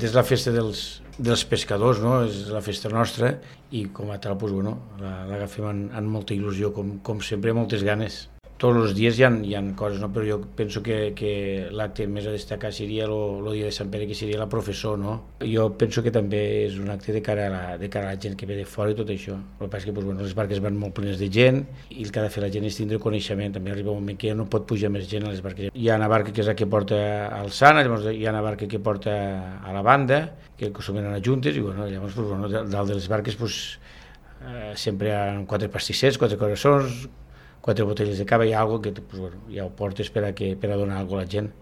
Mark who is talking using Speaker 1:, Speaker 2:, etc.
Speaker 1: És la festa dels, dels pescadors, no? és la festa nostra i com a tal, doncs, bueno, l'agafem amb, amb molta il·lusió, com, com sempre, moltes ganes tots els dies hi ha, hi ha coses, no? però jo penso que, que l'acte més a destacar seria el dia de Sant Pere, que seria la professor. No? Jo penso que també és un acte de cara, a la, de cara a la gent que ve de fora i tot això. El que passa que doncs, bueno, les barques van molt plenes de gent i el que ha de fer la gent és tindre coneixement. També arriba un moment que ja no pot pujar més gent a les barques. Hi ha una barca que és la que porta al Sant, llavors hi ha una barca que porta a la banda, que venen a juntes, i bueno, llavors doncs, bueno, dalt de les barques doncs, eh, sempre hi ha quatre pastissers, quatre coraçons, quatre botelles de cava i algo que pues, bueno, ja ho portes per a, que, per a donar alguna a la gent.